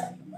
Thank you.